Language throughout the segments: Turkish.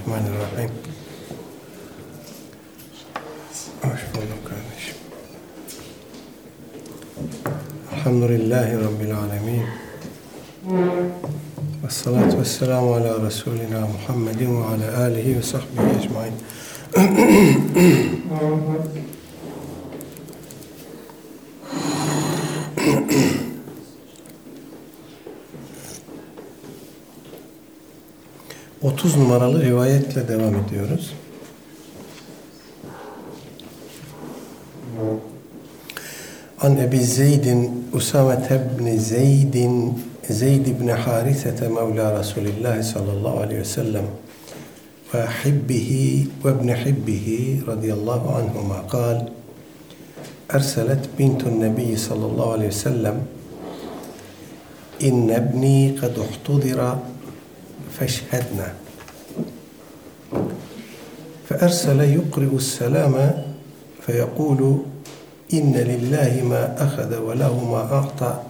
الرحمن الرحيم. الحمد لله رب العالمين. والصلاة والسلام على رسولنا محمد وعلى آله وصحبه أجمعين. 30 numaralı rivayetle devam ediyoruz. An Ebi Zeydin Usame ibn Zeydin Zeyd ibn Harisete Mevla Resulillah sallallahu aleyhi ve sellem ve hibbihi ve ibn hibbihi radıyallahu anhuma kal أرسلت بنت النبي صلى الله عليه وسلم إن ابني قد احتضر فاشهدنا. فأرسل يقرئ السلام فيقول إن لله ما أخذ وله ما أعطى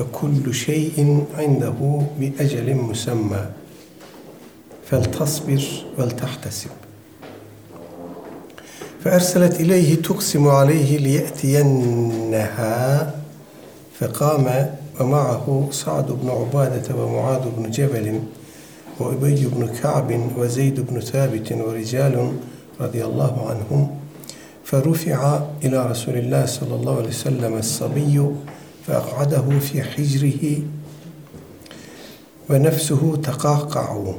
وكل شيء عنده بأجل مسمى. فلتصبر ولتحتسب. فأرسلت إليه تقسم عليه ليأتينها فقام ومعه سعد بن عبادة ومعاذ بن جبل وأبي بن كعب وزيد بن ثابت ورجال رضي الله عنهم فرفع إلى رسول الله صلى الله عليه وسلم الصبي فأقعده في حجره ونفسه تقعقع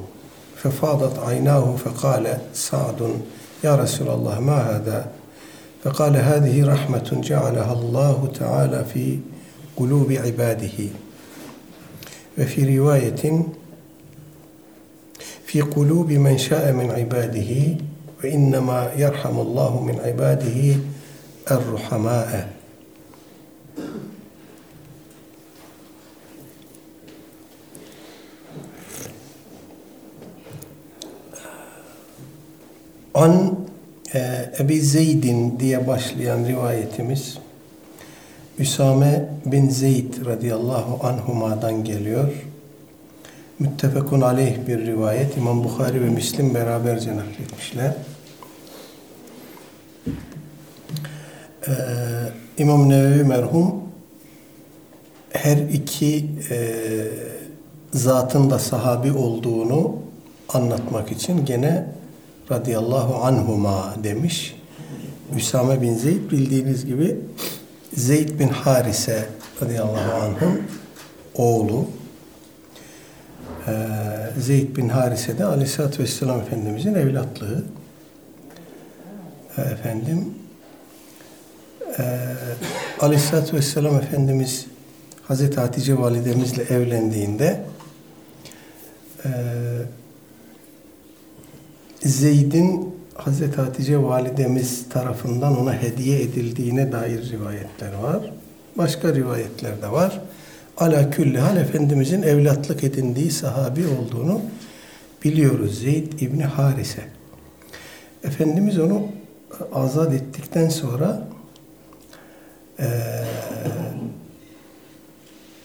ففاضت عيناه فقال سعد يا رسول الله ما هذا؟ فقال هذه رحمة جعلها الله تعالى في قلوب عباده. وفي رواية fi kulubi men şa'e min ibadihi ve innema yerhamullahu min ibadihi erruhamâe. An e, Ebi Zeyd'in diye başlayan rivayetimiz Üsame bin Zeyd radıyallahu anhuma'dan geliyor. Müttefekun aleyh bir rivayet. İmam Bukhari ve Müslim beraberce nakletmişler. Ee, İmam Nevevi merhum her iki e, zatın da sahabi olduğunu anlatmak için gene radıyallahu anhuma demiş. Üsame bin Zeyd bildiğiniz gibi Zeyd bin Harise radıyallahu anh'ın oğlu. Ee, Zeyd bin Harise de aleyhissalatü vesselam Efendimizin evlatlığı. Ee, efendim e, aleyhissalatü vesselam Efendimiz Hazreti Hatice validemizle evlendiğinde e, Zeyd'in Hazreti Hatice validemiz tarafından ona hediye edildiğine dair rivayetler var. Başka rivayetler de var. Ala külli hal Efendimizin evlatlık edindiği sahabi olduğunu biliyoruz. Zeyd İbni Harise. Efendimiz onu azat ettikten sonra e,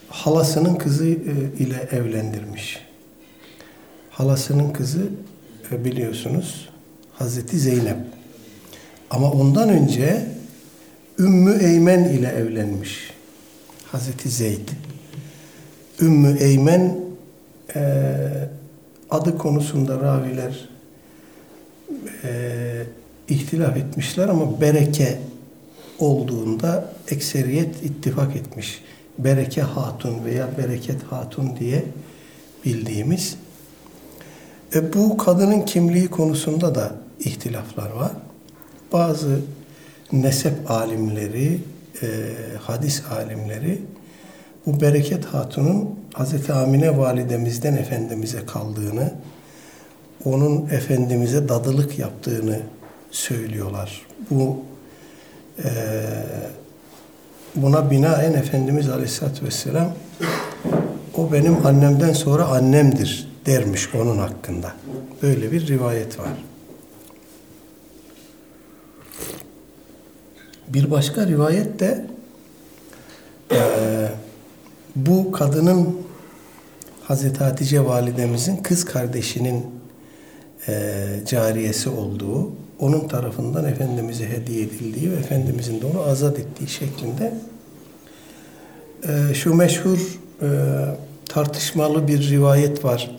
halasının kızı e, ile evlendirmiş. Halasının kızı e, biliyorsunuz Hazreti Zeynep. Ama ondan önce Ümmü Eymen ile evlenmiş. Hazreti Zeyd. Ümmü Eymen e, adı konusunda raviler e, ihtilaf etmişler ama Bereke olduğunda ekseriyet ittifak etmiş. Bereke Hatun veya Bereket Hatun diye bildiğimiz. E, bu kadının kimliği konusunda da ihtilaflar var. Bazı nesep alimleri, e, hadis alimleri bu Bereket Hatun'un Hz. Amine validemizden Efendimiz'e kaldığını, onun Efendimiz'e dadılık yaptığını söylüyorlar. Bu e, buna binaen Efendimiz Aleyhisselatü Vesselam o benim annemden sonra annemdir dermiş onun hakkında. Böyle bir rivayet var. Bir başka rivayet de e, bu kadının Hazreti Hatice validemizin kız kardeşinin e, cariyesi olduğu, onun tarafından Efendimiz'e hediye edildiği ve Efendimiz'in de onu azat ettiği şeklinde e, şu meşhur e, tartışmalı bir rivayet var.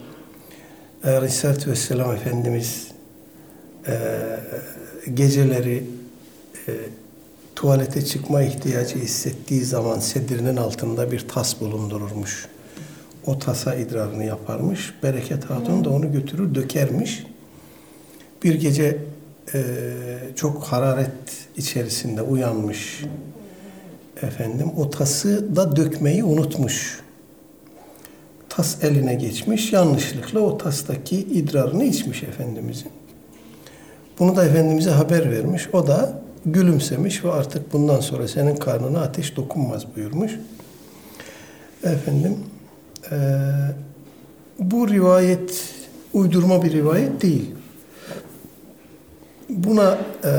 Aleyhisselatü Vesselam Efendimiz e, geceleri e, tuvalete çıkma ihtiyacı hissettiği zaman sedirinin altında bir tas bulundururmuş. O tasa idrarını yaparmış. Bereket Hatun da onu götürür dökermiş. Bir gece e, çok hararet içerisinde uyanmış efendim. O tası da dökmeyi unutmuş. Tas eline geçmiş. Yanlışlıkla o tastaki idrarını içmiş Efendimizin. Bunu da Efendimiz'e haber vermiş. O da gülümsemiş ve artık bundan sonra senin karnına ateş dokunmaz buyurmuş. Efendim e, bu rivayet uydurma bir rivayet değil. Buna e,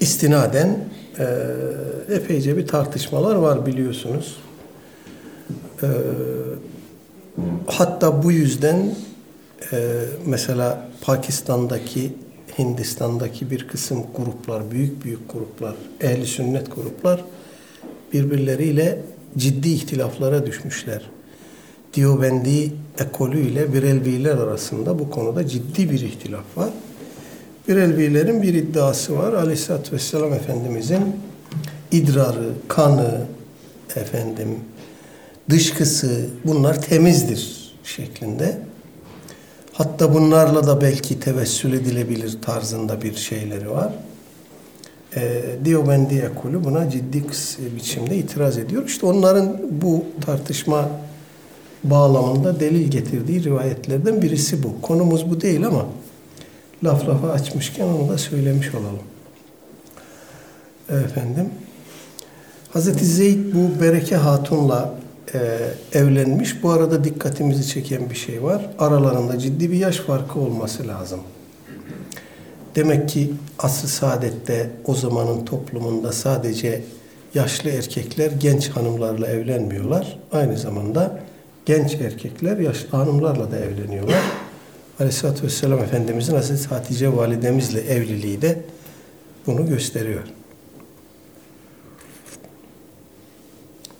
istinaden e, epeyce bir tartışmalar var biliyorsunuz. E, hatta bu yüzden e, mesela Pakistan'daki Hindistan'daki bir kısım gruplar, büyük büyük gruplar, ehli sünnet gruplar birbirleriyle ciddi ihtilaflara düşmüşler. Diyobendi ekolü ile Birelviler arasında bu konuda ciddi bir ihtilaf var. Birelvilerin bir iddiası var. Aleyhisselatü Vesselam Efendimizin idrarı, kanı, efendim, dışkısı bunlar temizdir şeklinde. Hatta bunlarla da belki tevessül edilebilir tarzında bir şeyleri var. E, Diyobendi ekolü buna ciddi biçimde itiraz ediyor. İşte onların bu tartışma bağlamında delil getirdiği rivayetlerden birisi bu. Konumuz bu değil ama laf lafa açmışken onu da söylemiş olalım. Efendim, Hazreti Zeyd bu Bereke Hatun'la e, evlenmiş. Bu arada dikkatimizi çeken bir şey var. Aralarında ciddi bir yaş farkı olması lazım. Demek ki asr saadette o zamanın toplumunda sadece yaşlı erkekler genç hanımlarla evlenmiyorlar. Aynı zamanda genç erkekler yaşlı hanımlarla da evleniyorlar. Aleyhisselatü Vesselam Efendimizin Hazreti Hatice validemizle evliliği de bunu gösteriyor.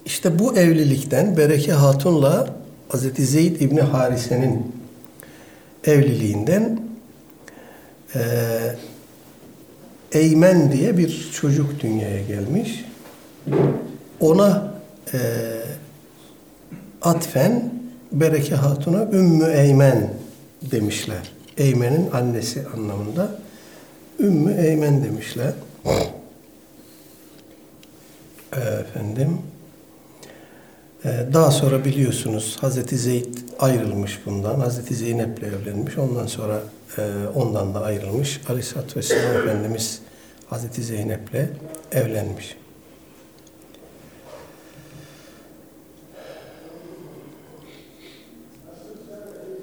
İşte bu evlilikten Bereke Hatun'la Hazreti Zeyd İbni Harise'nin evliliğinden e, Eymen diye bir çocuk dünyaya gelmiş. Ona e, atfen Bereke Hatun'a Ümmü Eymen demişler. Eymen'in annesi anlamında. Ümmü Eymen demişler. Efendim daha sonra biliyorsunuz Hazreti Zeyd ayrılmış bundan. Hazreti Zeynep'le evlenmiş. Ondan sonra e, ondan da ayrılmış. Aleyhisselatü Vesselam Efendimiz Hazreti Zeynep'le evlenmiş.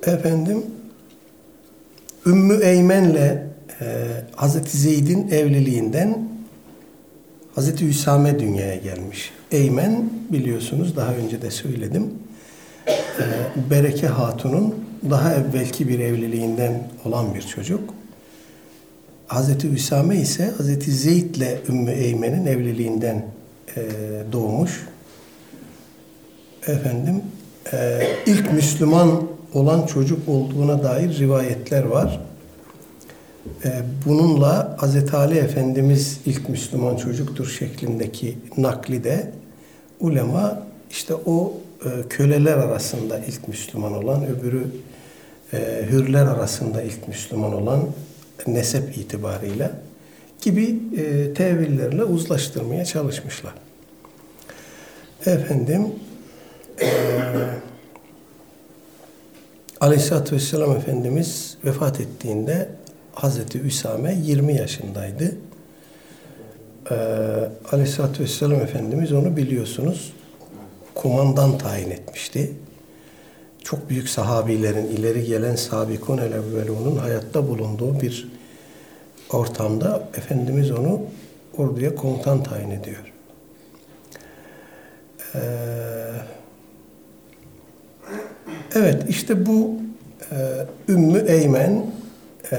Efendim Ümmü Eymen'le e, Hazreti Zeyd'in evliliğinden Hazreti Hüsame dünyaya gelmiş. Eymen biliyorsunuz daha önce de söyledim. Ee, Bereke Hatun'un daha evvelki bir evliliğinden olan bir çocuk. Hazreti Hüsame ise Hazreti Zeyd ile Ümmü Eymen'in evliliğinden e, doğmuş. Efendim e, ilk Müslüman olan çocuk olduğuna dair rivayetler var. E, bununla Hz. Ali Efendimiz ilk Müslüman çocuktur şeklindeki nakli de ulema işte o e, köleler arasında ilk Müslüman olan, öbürü e, hürler arasında ilk Müslüman olan nesep itibarıyla gibi tevillerle uzlaştırmaya çalışmışlar. Efendim e, Aleyhisselatü Vesselam Efendimiz vefat ettiğinde Hazreti Üsame 20 yaşındaydı. Ee, Aleyhisselatü Vesselam Efendimiz onu biliyorsunuz kumandan tayin etmişti. Çok büyük sahabilerin, ileri gelen sabikun el evvelunun hayatta bulunduğu bir ortamda Efendimiz onu orduya komutan tayin ediyor. Ee, evet işte bu e, Ümmü Eymen e,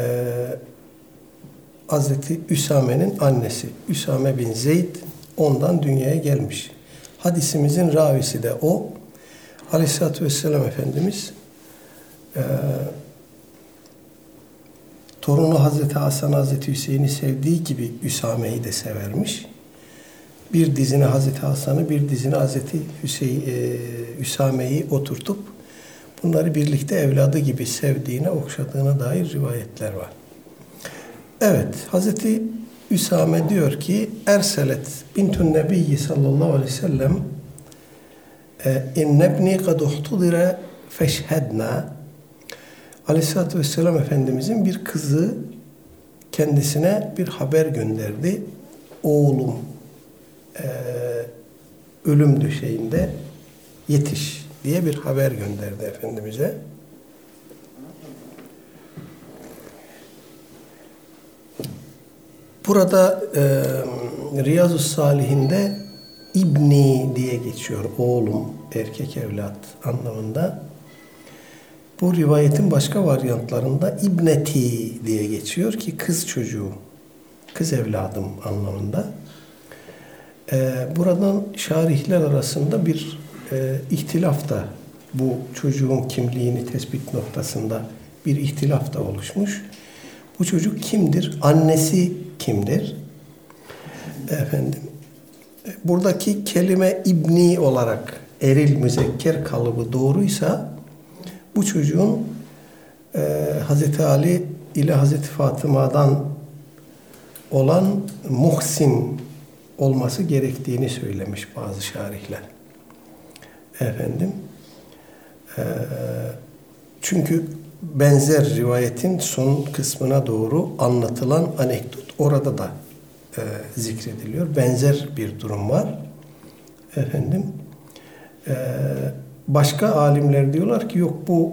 Hazreti Üsame'nin annesi. Üsame bin Zeyd ondan dünyaya gelmiş. Hadisimizin ravisi de o. Aleyhisselatü Vesselam Efendimiz e, torunu Hazreti Hasan Hazreti Hüseyin'i sevdiği gibi Üsame'yi de severmiş. Bir dizine Hazreti Hasan'ı, bir dizine Hazreti Hüseyin, e, Üsame'yi oturtup bunları birlikte evladı gibi sevdiğine, okşadığına dair rivayetler var. Evet, Hazreti Üsame diyor ki Erselet bintun nebiyyi sallallahu aleyhi ve sellem innebni kad uhtudire feşhedna Aleyhisselatü Vesselam Efendimizin bir kızı kendisine bir haber gönderdi. Oğlum e, ölüm döşeğinde yetiş diye bir haber gönderdi Efendimiz'e. Burada e, Riyazu Salihinde İbni diye geçiyor. Oğlum, erkek evlat anlamında. Bu rivayetin başka varyantlarında İbneti diye geçiyor ki kız çocuğu, kız evladım anlamında. Ee, buradan şarihler arasında bir e, ihtilaf da bu çocuğun kimliğini tespit noktasında bir ihtilaf da oluşmuş. Bu çocuk kimdir? Annesi kimdir? Efendim, buradaki kelime ibni olarak eril müzekker kalıbı doğruysa bu çocuğun e, Hazreti Ali ile Hazreti Fatıma'dan olan Muhsin olması gerektiğini söylemiş bazı şarihler. Efendim çünkü benzer rivayetin son kısmına doğru anlatılan anekdot orada da zikrediliyor. Benzer bir durum var. Efendim başka alimler diyorlar ki yok bu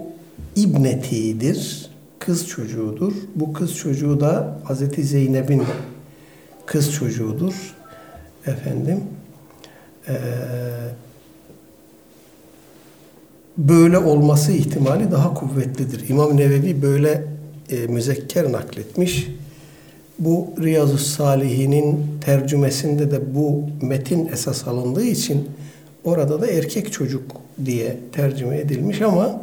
ibnetidir. Kız çocuğudur. Bu kız çocuğu da Hazreti Zeynep'in kız çocuğudur. Efendim e, böyle olması ihtimali daha kuvvetlidir. İmam Nevevi böyle e, müzekker nakletmiş. Bu Riyazu Salihin'in tercümesinde de bu metin esas alındığı için orada da erkek çocuk diye tercüme edilmiş ama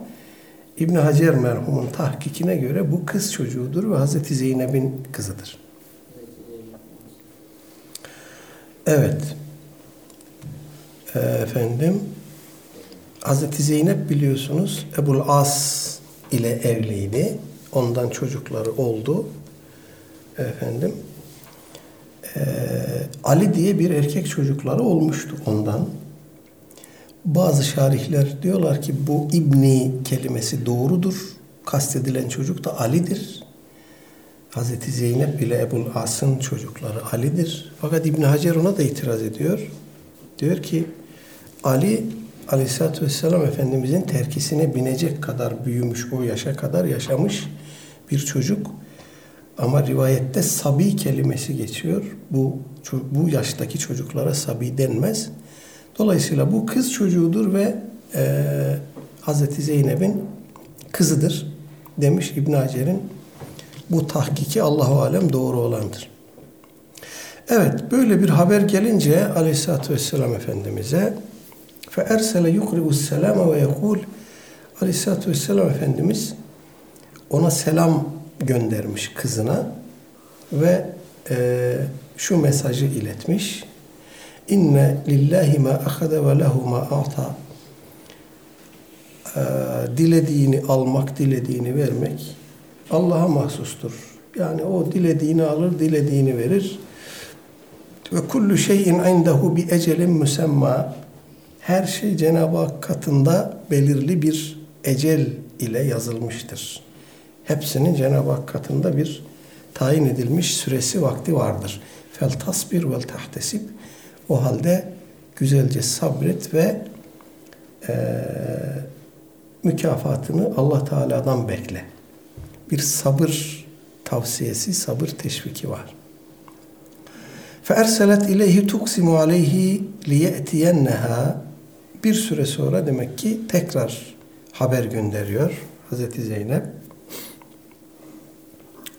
İbn Hacer merhumun tahkikine göre bu kız çocuğudur ve Hazreti Zeynep'in kızıdır. Evet. Efendim Hazreti Zeynep biliyorsunuz Ebul As ile evliydi. Ondan çocukları oldu. Efendim e, Ali diye bir erkek çocukları olmuştu ondan. Bazı şarihler diyorlar ki bu İbni kelimesi doğrudur. Kastedilen çocuk da Ali'dir. Hazreti Zeynep ile Ebul As'ın çocukları Ali'dir. Fakat İbn Hacer ona da itiraz ediyor. Diyor ki Ali Aleyhisselatü Vesselam Efendimizin terkisine binecek kadar büyümüş, o yaşa kadar yaşamış bir çocuk. Ama rivayette sabi kelimesi geçiyor. Bu bu yaştaki çocuklara sabi denmez. Dolayısıyla bu kız çocuğudur ve e, Hazreti Zeynep'in kızıdır demiş İbn Hacer'in bu tahkiki Allahu alem doğru olandır. Evet böyle bir haber gelince Aleyhisselatü Vesselam Efendimiz'e Fe ersele yukri'us selama ve yekul Aleyhisselatü Vesselam Efendimiz ona selam göndermiş kızına ve e, şu mesajı iletmiş. İnne lillahi ma ahade ve lehu ma a'ta. E, dilediğini almak, dilediğini vermek Allah'a mahsustur. Yani o dilediğini alır, dilediğini verir. Ve kullu şeyin indehu bi ecelin müsemma Her şey Cenab-ı Hak katında belirli bir ecel ile yazılmıştır. Hepsinin Cenab-ı Hak katında bir tayin edilmiş süresi vakti vardır. Fel tasbir vel tahtesib. O halde güzelce sabret ve e, mükafatını Allah Teala'dan bekle. Bir sabır tavsiyesi, sabır teşviki var. فَاَرْسَلَتْ اِلَيْهِ تُقْسِمُ عَلَيْهِ لِيَأْتِيَنَّهَا bir süre sonra demek ki tekrar haber gönderiyor Hazreti Zeynep.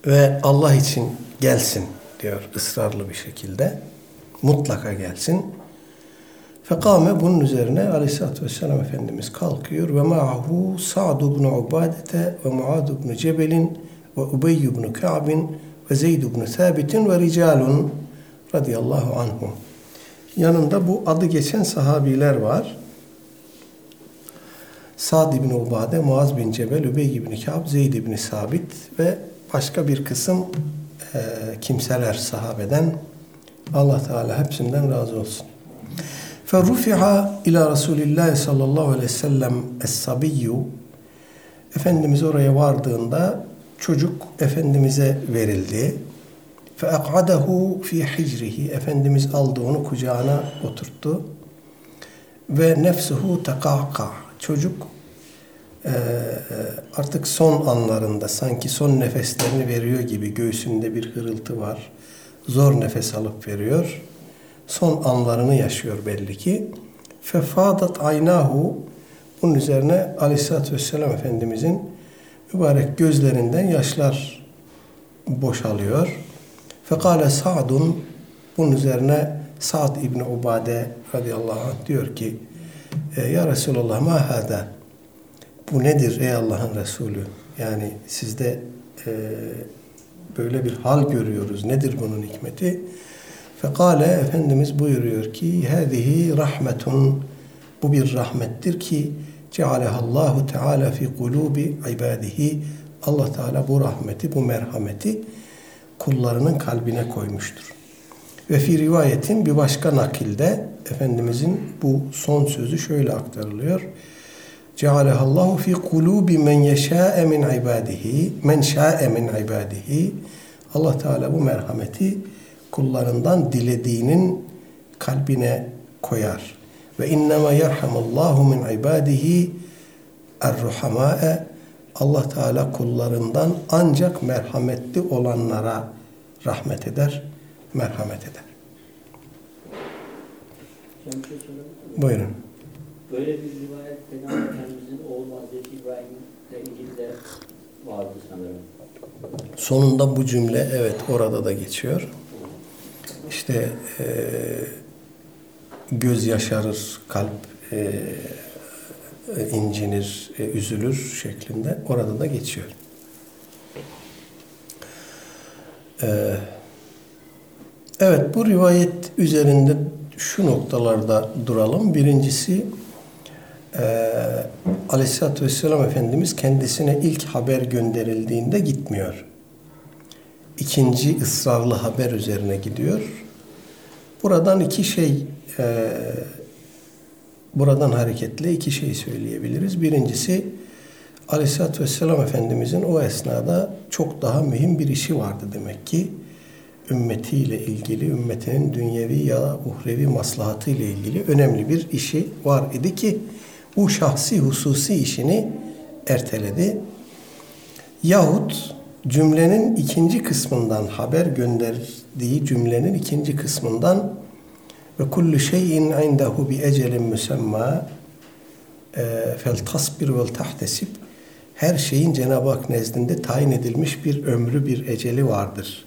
Ve Allah için gelsin diyor ısrarlı bir şekilde. Mutlaka gelsin. Fekame bunun üzerine aleyhissalatü vesselam Efendimiz kalkıyor ve ma'ahu Sa'd ibn Ubadete ve Muad ibn Cebelin ve Ubey ibn Ka'bin ve Zeyd ibn Thabit'in ve ricalun radıyallahu anhum. Yanında bu adı geçen sahabiler var. Sa'd ibn Ubade, Muaz bin Cebel, Übey ibn Ka'b, Zeyd ibn Sabit ve başka bir kısım e, kimseler sahabeden Allah Teala hepsinden razı olsun. فَرُفِعَ ila Resulillah sallallahu aleyhi ve sellem es-sabiyyü Efendimiz oraya vardığında çocuk Efendimiz'e verildi. فَاَقْعَدَهُ fi hicrihi Efendimiz aldı onu kucağına oturttu. Ve nefsuhu tekaka Çocuk e, artık son anlarında sanki son nefeslerini veriyor gibi göğsünde bir hırıltı var. Zor nefes alıp veriyor. Son anlarını yaşıyor belli ki. Fefadat aynahu bunun üzerine Aleyhisselatü Vesselam Efendimizin mübarek gözlerinden yaşlar boşalıyor. Fekale Sa'dun bunun üzerine Sa'd İbni Ubade radıyallahu anh diyor ki Ya Resulallah ma hada bu nedir ey Allah'ın Resulü? Yani sizde e, böyle bir hal görüyoruz. Nedir bunun hikmeti? Fekale Efendimiz buyuruyor ki hâzihi rahmetun bu bir rahmettir ki cealehallahu teala fi kulubi ibadihi Allah Teala bu rahmeti, bu merhameti kullarının kalbine koymuştur. Ve fi rivayetin bir başka nakilde Efendimizin bu son sözü şöyle aktarılıyor. Cealehallahu fi kulubi men yeşâe min ibadihi men şâe min ibadihi Allah Teala bu merhameti kullarından dilediğinin kalbine koyar. Ve innema yerhamullahu min ibadihi er-ruhamâe Allah Teala kullarından ancak merhametli olanlara rahmet eder, merhamet eder. Şey? Buyurun. Böyle bir rivayet Peygamber Efendimizin oğlu Hazreti İbrahim'le ilgili de vardı sanırım. Sonunda bu cümle evet orada da geçiyor. İşte e, göz yaşarır, kalp e, incinir, e, üzülür şeklinde orada da geçiyor. E, evet bu rivayet üzerinde şu noktalarda duralım. Birincisi e, Aleyhisselatü Vesselam Efendimiz kendisine ilk haber gönderildiğinde gitmiyor. İkinci ısrarlı haber üzerine gidiyor. Buradan iki şey e, buradan hareketle iki şey söyleyebiliriz. Birincisi Aleyhisselatü Vesselam Efendimizin o esnada çok daha mühim bir işi vardı demek ki. Ümmetiyle ilgili, ümmetinin dünyevi ya uhrevi maslahatı ile ilgili önemli bir işi var idi ki bu şahsi hususi işini erteledi. Yahut cümlenin ikinci kısmından haber gönderdiği cümlenin ikinci kısmından ve kullu şeyin indehu bi ecelin müsemma fel tasbir vel tahtesib her şeyin Cenab-ı Hak nezdinde tayin edilmiş bir ömrü, bir eceli vardır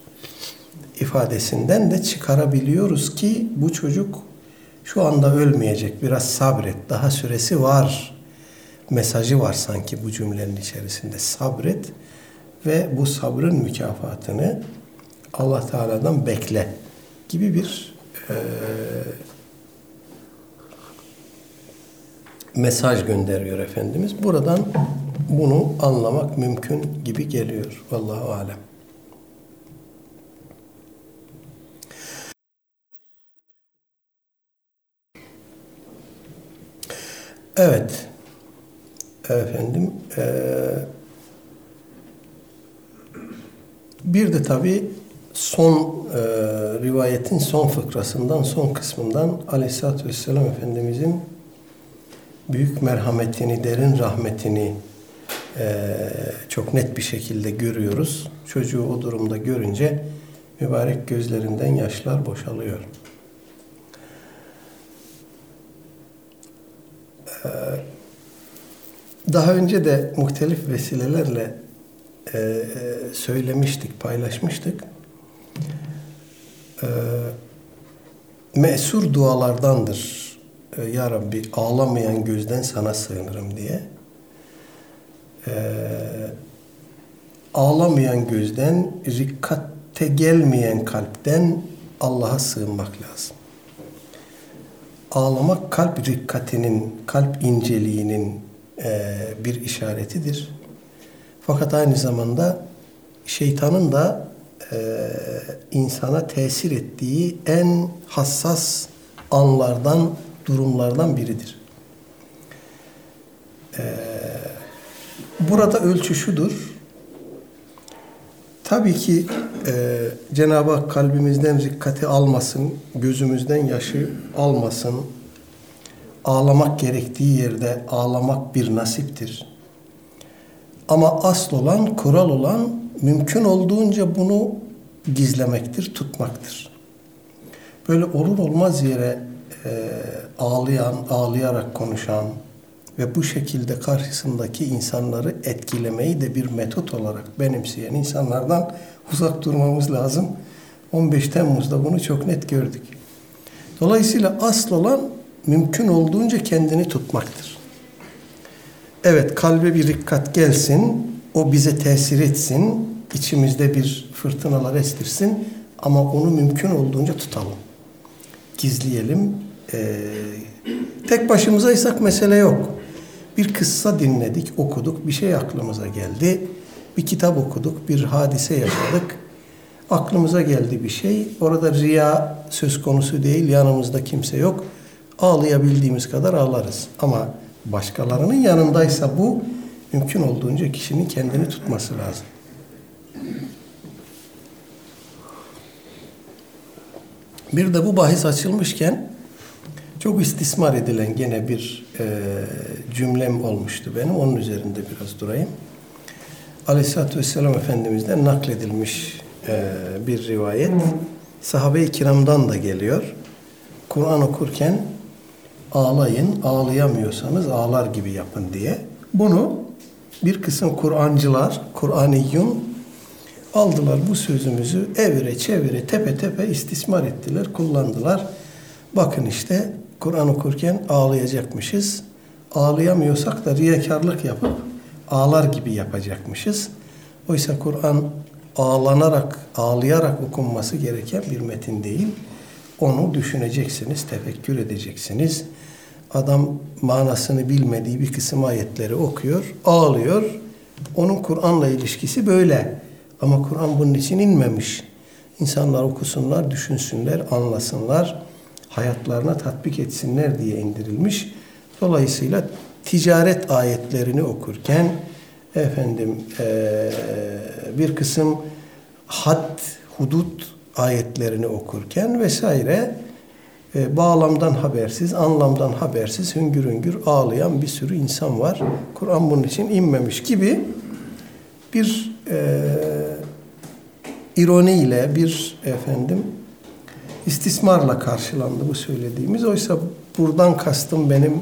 ifadesinden de çıkarabiliyoruz ki bu çocuk şu anda ölmeyecek, biraz sabret, daha süresi var mesajı var sanki bu cümlenin içerisinde. Sabret ve bu sabrın mükafatını Allah Teala'dan bekle gibi bir e, mesaj gönderiyor Efendimiz. Buradan bunu anlamak mümkün gibi geliyor. Vallahu alem. Evet. Efendim e, bir de tabi son e, rivayetin son fıkrasından, son kısmından Aleyhisselatü Vesselam Efendimizin büyük merhametini, derin rahmetini e, çok net bir şekilde görüyoruz. Çocuğu o durumda görünce mübarek gözlerinden yaşlar boşalıyor. Daha önce de muhtelif vesilelerle e, e, söylemiştik, paylaşmıştık. E, mesur dualardandır. E, ya Rabbi ağlamayan gözden sana sığınırım diye. E, ağlamayan gözden, rikkatte gelmeyen kalpten Allah'a sığınmak lazım. Ağlamak kalp rikkatinin, kalp inceliğinin e, bir işaretidir. Fakat aynı zamanda şeytanın da e, insana tesir ettiği en hassas anlardan, durumlardan biridir. E, burada ölçü şudur. Tabii ki e, Cenab-ı Hak kalbimizden rikkati almasın, gözümüzden yaşı almasın. Ağlamak gerektiği yerde ağlamak bir nasiptir. Ama asıl olan, kural olan mümkün olduğunca bunu gizlemektir, tutmaktır. Böyle olur olmaz yere e, ağlayan, ağlayarak konuşan ve bu şekilde karşısındaki insanları etkilemeyi de bir metot olarak benimseyen insanlardan uzak durmamız lazım. 15 Temmuz'da bunu çok net gördük. Dolayısıyla asıl olan mümkün olduğunca kendini tutmaktır. Evet kalbe bir dikkat gelsin, o bize tesir etsin, içimizde bir fırtınalar estirsin ama onu mümkün olduğunca tutalım. Gizleyelim. Ee, tek başımızaysak mesele yok. Bir kıssa dinledik, okuduk, bir şey aklımıza geldi. Bir kitap okuduk, bir hadise yaşadık. Aklımıza geldi bir şey. Orada riya söz konusu değil, yanımızda kimse yok. Ağlayabildiğimiz kadar ağlarız. Ama başkalarının yanındaysa bu mümkün olduğunca kişinin kendini tutması lazım. Bir de bu bahis açılmışken çok istismar edilen gene bir e, cümlem olmuştu benim. Onun üzerinde biraz durayım. Aleyhisselatü Vesselam Efendimiz'den nakledilmiş e, bir rivayet. Sahabe-i kiramdan da geliyor. Kur'an okurken ağlayın, ağlayamıyorsanız ağlar gibi yapın diye. Bunu bir kısım Kur'ancılar, Kur'aniyyun aldılar bu sözümüzü evire çevire tepe tepe istismar ettiler, kullandılar. Bakın işte Kur'an okurken ağlayacakmışız. Ağlayamıyorsak da riyakarlık yapıp ağlar gibi yapacakmışız. Oysa Kur'an ağlanarak, ağlayarak okunması gereken bir metin değil. Onu düşüneceksiniz, tefekkür edeceksiniz. Adam manasını bilmediği bir kısım ayetleri okuyor, ağlıyor. Onun Kur'an'la ilişkisi böyle. Ama Kur'an bunun için inmemiş. İnsanlar okusunlar, düşünsünler, anlasınlar, hayatlarına tatbik etsinler diye indirilmiş. Dolayısıyla ticaret ayetlerini okurken efendim bir kısım had, hudut ayetlerini okurken vesaire e, bağlamdan habersiz, anlamdan habersiz hüngür hüngür ağlayan bir sürü insan var. Kur'an bunun için inmemiş gibi bir e, ironiyle bir efendim istismarla karşılandı bu söylediğimiz. Oysa buradan kastım benim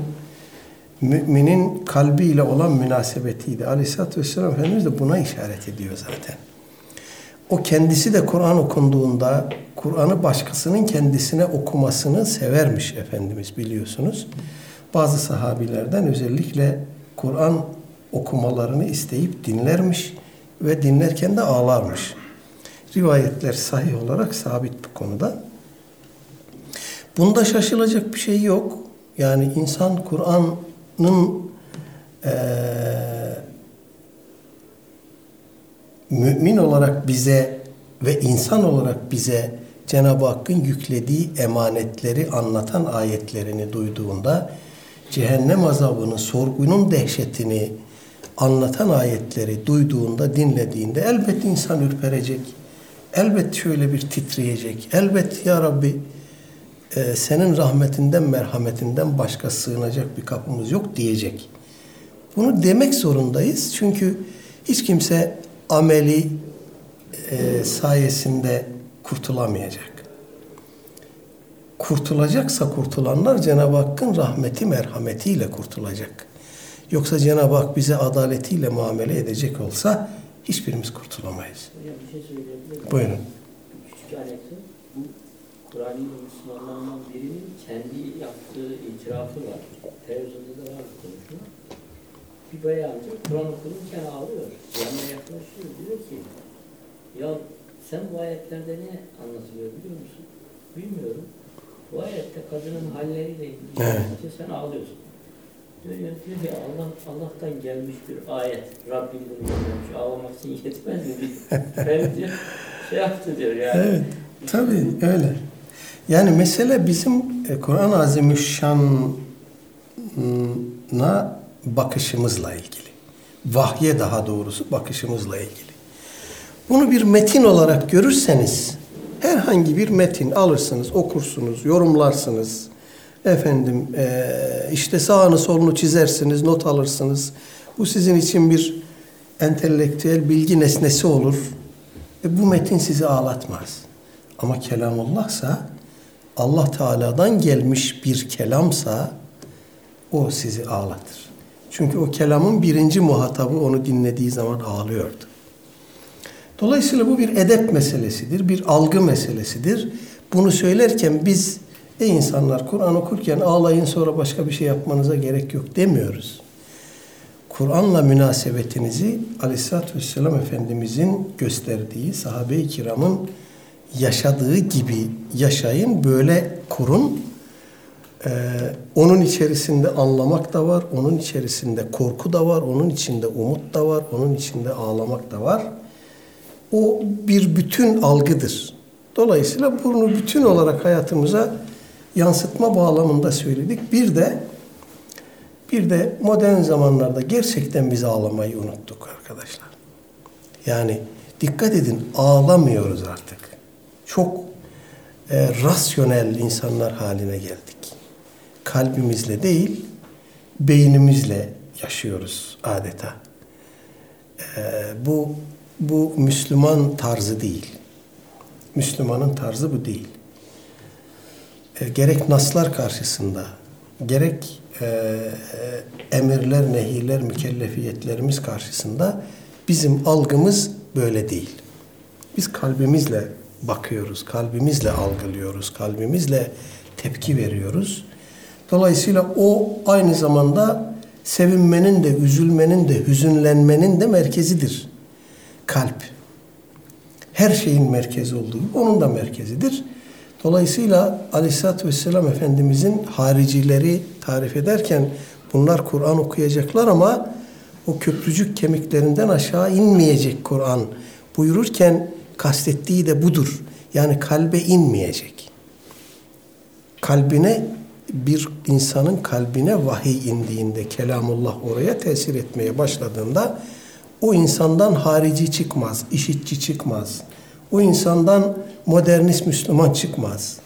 müminin kalbiyle olan münasebetiydi. Aleyhisselatü Vesselam Efendimiz de buna işaret ediyor zaten. O kendisi de Kur'an okunduğunda Kur'an'ı başkasının kendisine okumasını severmiş Efendimiz biliyorsunuz. Bazı sahabilerden özellikle Kur'an okumalarını isteyip dinlermiş ve dinlerken de ağlarmış. Rivayetler sahih olarak sabit bu konuda. Bunda şaşılacak bir şey yok. Yani insan Kur'an'ın e, mümin olarak bize ve insan olarak bize Cenab-ı Hakk'ın yüklediği emanetleri anlatan ayetlerini duyduğunda cehennem azabının, sorgunun dehşetini anlatan ayetleri duyduğunda, dinlediğinde elbet insan ürperecek. Elbet şöyle bir titreyecek. Elbet ya Rabbi e, senin rahmetinden, merhametinden başka sığınacak bir kapımız yok diyecek. Bunu demek zorundayız. Çünkü hiç kimse ameli e, sayesinde kurtulamayacak. Kurtulacaksa kurtulanlar Cenab-ı Hakk'ın rahmeti merhametiyle kurtulacak. Yoksa Cenab-ı Hak bize adaletiyle muamele edecek olsa hiçbirimiz kurtulamayız. Hocam bir şey? Buyurun. Küçük anekdot. Bu Kur'an'ın Müslümanlarından birinin kendi yaptığı itirafı var. Televizyonda da var bu konuşma. Bir bayancı Kur'an okurken ağlıyor. Yanına yaklaşıyor. Diyor ki ya sen bu ayetlerde ne anlatılıyor biliyor musun? Bilmiyorum. Bu ayette kadının halleriyle ilgili Evet. sen ağlıyorsun. Diyor, diyor ki Allah, Allah'tan gelmiş bir ayet. Rabbim bunu göndermiş. Ağlamak için yetmez mi? Ben diyor, şey yaptı diyor yani. Evet, tabii öyle. Yani mesele bizim e, Kur'an-ı Azimüşşan'a bakışımızla ilgili. Vahye daha doğrusu bakışımızla ilgili. Bunu bir metin olarak görürseniz herhangi bir metin alırsınız, okursunuz, yorumlarsınız. Efendim e, işte sağını solunu çizersiniz, not alırsınız. Bu sizin için bir entelektüel bilgi nesnesi olur. E, bu metin sizi ağlatmaz. Ama kelamullahsa Allah Teala'dan gelmiş bir kelamsa o sizi ağlatır. Çünkü o kelamın birinci muhatabı onu dinlediği zaman ağlıyordu. Dolayısıyla bu bir edep meselesidir, bir algı meselesidir. Bunu söylerken biz ey insanlar Kur'an okurken ağlayın sonra başka bir şey yapmanıza gerek yok demiyoruz. Kur'an'la münasebetinizi Aleyhisselatü Vesselam Efendimizin gösterdiği sahabe-i kiramın yaşadığı gibi yaşayın, böyle kurun. Ee, onun içerisinde anlamak da var, onun içerisinde korku da var, onun içinde umut da var, onun içinde ağlamak da var. O bir bütün algıdır. Dolayısıyla bunu bütün olarak hayatımıza yansıtma bağlamında söyledik. Bir de bir de modern zamanlarda gerçekten biz ağlamayı unuttuk arkadaşlar. Yani dikkat edin ağlamıyoruz artık. Çok e, rasyonel insanlar haline geldik. Kalbimizle değil, beynimizle yaşıyoruz adeta. E, bu bu Müslüman tarzı değil. Müslümanın tarzı bu değil. E, gerek naslar karşısında, gerek e, emirler, nehirler, mükellefiyetlerimiz karşısında bizim algımız böyle değil. Biz kalbimizle bakıyoruz, kalbimizle algılıyoruz, kalbimizle tepki veriyoruz. Dolayısıyla o aynı zamanda sevinmenin de, üzülmenin de, hüzünlenmenin de merkezidir. Kalp. Her şeyin merkezi olduğu onun da merkezidir. Dolayısıyla Aleyhisselatü Vesselam Efendimizin haricileri tarif ederken bunlar Kur'an okuyacaklar ama o köprücük kemiklerinden aşağı inmeyecek Kur'an buyururken kastettiği de budur. Yani kalbe inmeyecek. Kalbine bir insanın kalbine vahiy indiğinde, kelamullah oraya tesir etmeye başladığında o insandan harici çıkmaz, işitçi çıkmaz. O insandan modernist Müslüman çıkmaz.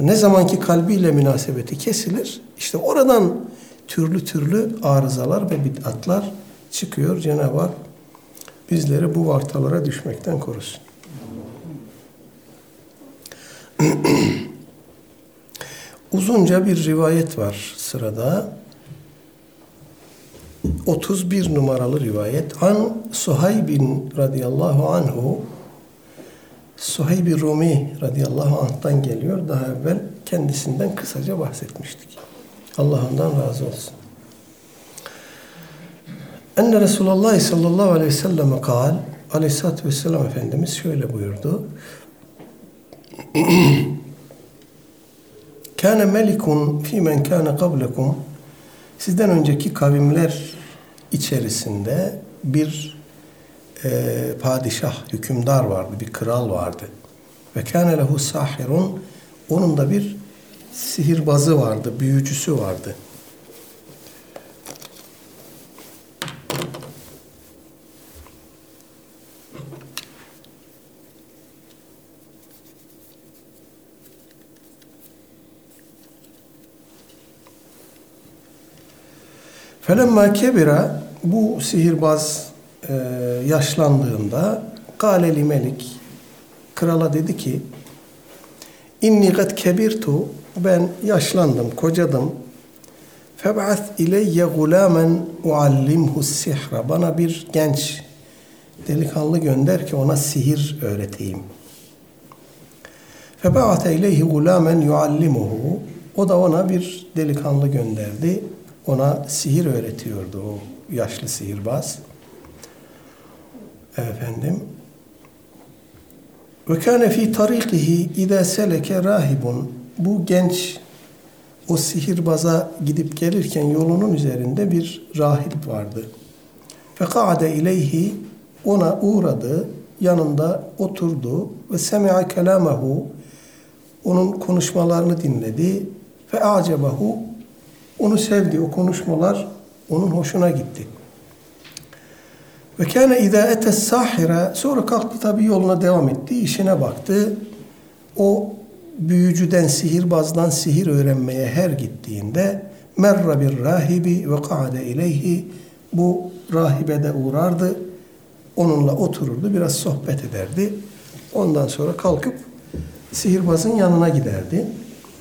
Ne zamanki kalbiyle münasebeti kesilir, işte oradan türlü türlü arızalar ve bid'atlar çıkıyor. Cenab-ı Hak bizleri bu vartalara düşmekten korusun. Uzunca bir rivayet var sırada. 31 numaralı rivayet. An Suhaybin radıyallahu anhu Suheyb-i Rumi radıyallahu anh'tan geliyor. Daha evvel kendisinden kısaca bahsetmiştik. Allah ondan razı olsun. Enne Resulullah sallallahu aleyhi ve sellem kal Aleyhisselatü Vesselam Efendimiz şöyle buyurdu. Kâne melikun fî kâne kablekum Sizden önceki kavimler içerisinde bir e, padişah, hükümdar vardı, bir kral vardı. Ve kâne lehu sahirun onun da bir sihirbazı vardı, büyücüsü vardı. Felemma kebira bu sihirbaz e, yaşlandığında galeli melik krala dedi ki inni kad kebirtu ben yaşlandım, kocadım. Feb'ath ileyye gulamen uallimhu sihra. Bana bir genç delikanlı gönder ki ona sihir öğreteyim. Feb'ate ileyhi gulamen yuallimuhu. O da ona bir delikanlı gönderdi. Ona sihir öğretiyordu o yaşlı sihirbaz. Efendim. Ve kâne fî tarikihi idâ seleke rahibun. Bu genç o sihirbaza gidip gelirken yolunun üzerinde bir rahip vardı. Feka'de ileyhi ona uğradı, yanında oturdu ve semi'a kelamahu onun konuşmalarını dinledi ve acebahu onu sevdi. O konuşmalar onun hoşuna gitti. Ve kâne idâ etes sahire sonra kalktı tabi yoluna devam etti. işine baktı. O büyücüden, sihirbazdan sihir öğrenmeye her gittiğinde merra bir rahibi ve ka'de ileyhi bu rahibe de uğrardı. Onunla otururdu, biraz sohbet ederdi. Ondan sonra kalkıp sihirbazın yanına giderdi.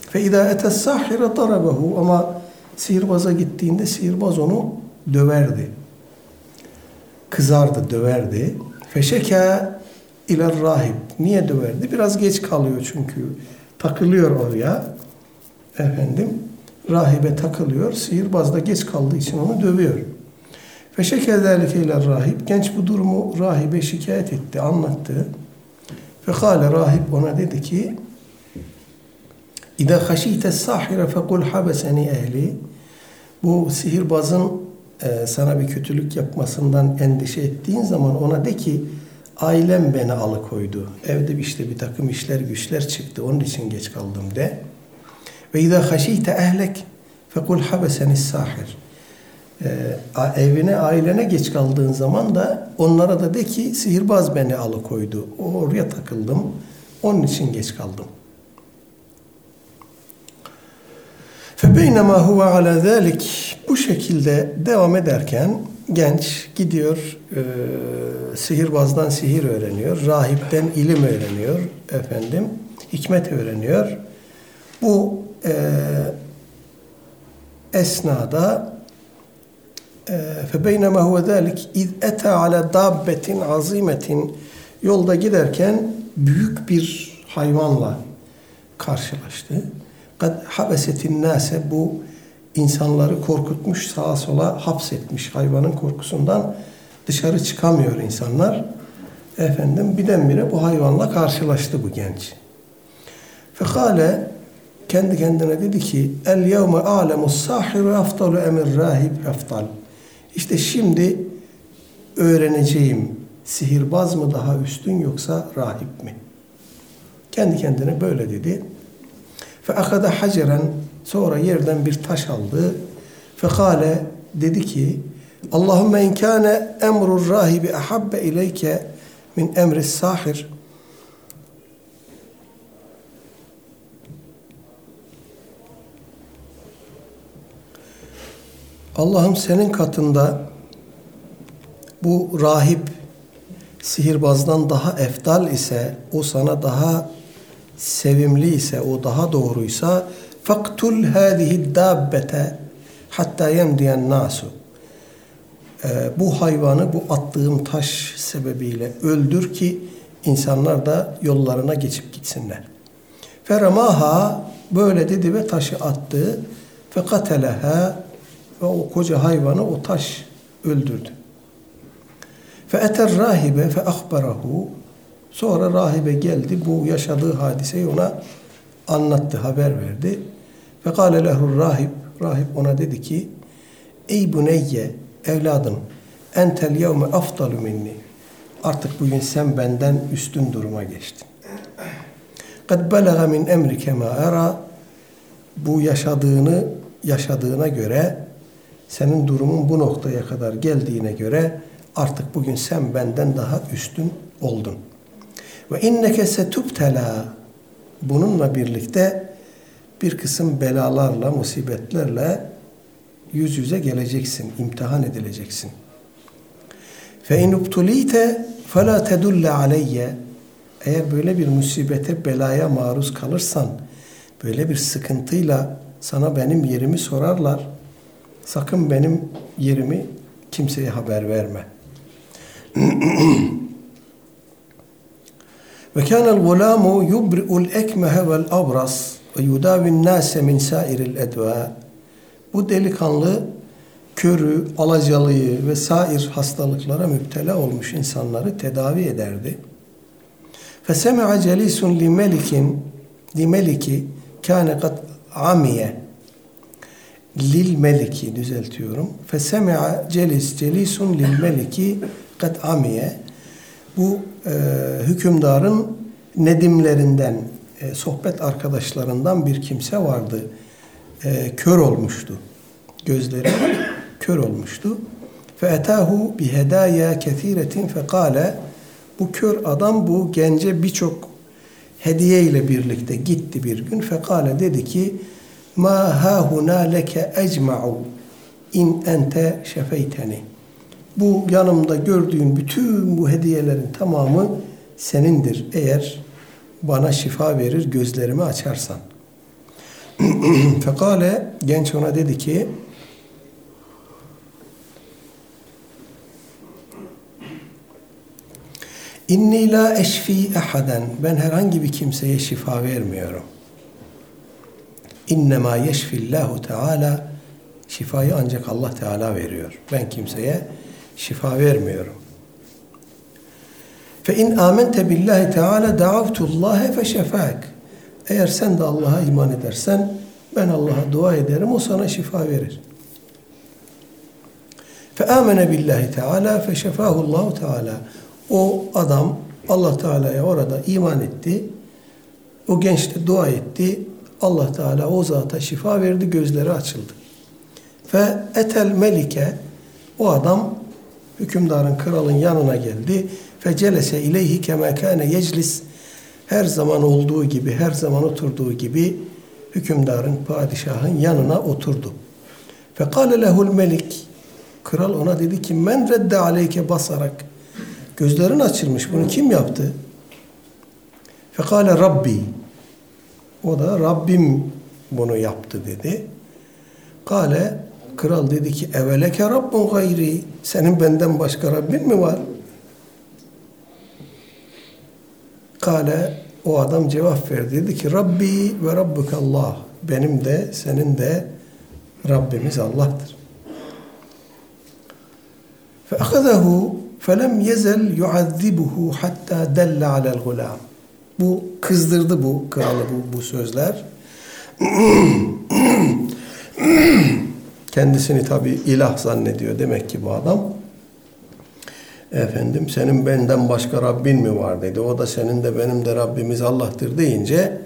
Fe idâ etes sahire darabehu ama sihirbaza gittiğinde sihirbaz onu döverdi. Kızardı, döverdi. Feşeka iler rahip. Niye döverdi? Biraz geç kalıyor çünkü. Takılıyor oraya. Efendim, rahibe takılıyor. Sihirbaz da geç kaldığı için onu dövüyor. Feşeke zâlike iler rahip. Genç bu durumu rahibe şikayet etti, anlattı. Fekale rahip ona dedi ki İza haşite sahire fekul habeseni ehli. Bu sihirbazın e, sana bir kötülük yapmasından endişe ettiğin zaman ona de ki ailem beni alıkoydu. Evde işte bir takım işler güçler çıktı. Onun için geç kaldım de. Ve izâ haşîte ehlek fekul habeseni sahir. Ee, evine, ailene geç kaldığın zaman da onlara da de ki sihirbaz beni alıkoydu. Oraya takıldım. Onun için geç kaldım. فَبَيْنَمَا هُوَ عَلَى ذَٰلِكِ Bu şekilde devam ederken genç gidiyor e, sihirbazdan sihir öğreniyor, rahipten ilim öğreniyor efendim, hikmet öğreniyor. Bu e, esnada فَبَيْنَمَا هُوَ ذَٰلِكِ اِذْ اَتَى عَلَى دَابَّةٍ عَظِيمَةٍ Yolda giderken büyük bir hayvanla karşılaştı. kad habesetin nase bu insanları korkutmuş, sağa sola hapsetmiş hayvanın korkusundan dışarı çıkamıyor insanlar. Efendim birdenbire bu hayvanla karşılaştı bu genç. Fekale kendi kendine dedi ki el yevme alemu sahiru aftalu emir rahib aftal. İşte şimdi öğreneceğim sihirbaz mı daha üstün yoksa rahip mi? Kendi kendine böyle dedi. Fe akada haceren sonra yerden bir taş aldı. Fekale dedi ki Allahümme in kâne emrur rahibi ahabbe ileyke min emri sahir. Allah'ım senin katında bu rahip sihirbazdan daha eftal ise, o sana daha sevimli ise, o daha doğruysa faktul hadihi dabbete hatta yemdiyen nasu. Ee, bu hayvanı bu attığım taş sebebiyle öldür ki insanlar da yollarına geçip gitsinler. Feramaha böyle dedi ve taşı attı. Fekateleha ve o koca hayvanı o taş öldürdü. Fe eter rahibe fe ahbarahu sonra rahibe geldi bu yaşadığı hadiseyi ona anlattı, haber verdi. Ve kâle lehur rahib rahip ona dedi ki Ey buneyye evladım entel yevme afdalu minni artık bugün sen benden üstün duruma geçtin. Kad belaga min emrike ma era bu yaşadığını yaşadığına göre senin durumun bu noktaya kadar geldiğine göre artık bugün sen benden daha üstün oldun. Ve inneke setubtela bununla birlikte bir kısım belalarla, musibetlerle yüz yüze geleceksin, imtihan edileceksin. Fe in ubtulite fela tedulle aleyye eğer böyle bir musibete, belaya maruz kalırsan, böyle bir sıkıntıyla sana benim yerimi sorarlar, sakın benim yerimi kimseye haber verme. Gulâmu yubri'ul ekmehe vel abras ve yudâvin nâse min sâiril edvâ. Bu delikanlı körü, alacalıyı ve sair hastalıklara müptela olmuş insanları tedavi ederdi. Fesemi'a celisun li melikin li meliki kâne kat amiye lil meliki düzeltiyorum. Fesemi'a celis celisun lil meliki kat amiye bu e, hükümdarın nedimlerinden e, sohbet arkadaşlarından bir kimse vardı. E, kör olmuştu. Gözleri kör olmuştu. Bi hedaya kesiretin fekale bu kör adam bu gence birçok hediye ile birlikte gitti bir gün. Fekale dedi ki ma hahuna leke ecma'u in ente şefeyteni. Bu yanımda gördüğün bütün bu hediyelerin tamamı senindir eğer bana şifa verir gözlerimi açarsan. Fekale genç ona dedi ki İnni la eşfi ahaden. Ben herhangi bir kimseye şifa vermiyorum. İnnemâ yeşfillahu teâlâ. Şifayı ancak Allah Teala veriyor. Ben kimseye şifa vermiyorum. Fe in amente billahi teala da'avtullaha fe şefak. Eğer sen de Allah'a iman edersen ben Allah'a dua ederim o sana şifa verir. Fe amene billahi teala fe şefahullahu teala. O adam Allah Teala'ya orada iman etti. O genç de dua etti. Allah Teala o zata şifa verdi, gözleri açıldı. Fe etel melike o adam hükümdarın kralın yanına geldi. Fe celese ileyhi kema kâne yeclis her zaman olduğu gibi, her zaman oturduğu gibi hükümdarın, padişahın yanına oturdu. Fe kâle lehul melik Kral ona dedi ki men redde aleyke basarak Gözlerin açılmış. Bunu kim yaptı? Fekale Rabbi. O da Rabbim bunu yaptı dedi. Kale kral dedi ki eveleke Rabbun gayri. Senin benden başka Rabbin mi var? Kale o adam cevap verdi. Dedi ki Rabbi ve Rabbukallah. Benim de senin de Rabbimiz Allah'tır. Fe akazahu فَلَمْ يَزَلْ يُعَذِّبُهُ حَتَّى دَلَّ عَلَى الْغُلَامِ Bu kızdırdı bu kralı bu, bu sözler. Kendisini tabi ilah zannediyor demek ki bu adam. Efendim senin benden başka Rabbin mi var dedi. O da senin de benim de Rabbimiz Allah'tır deyince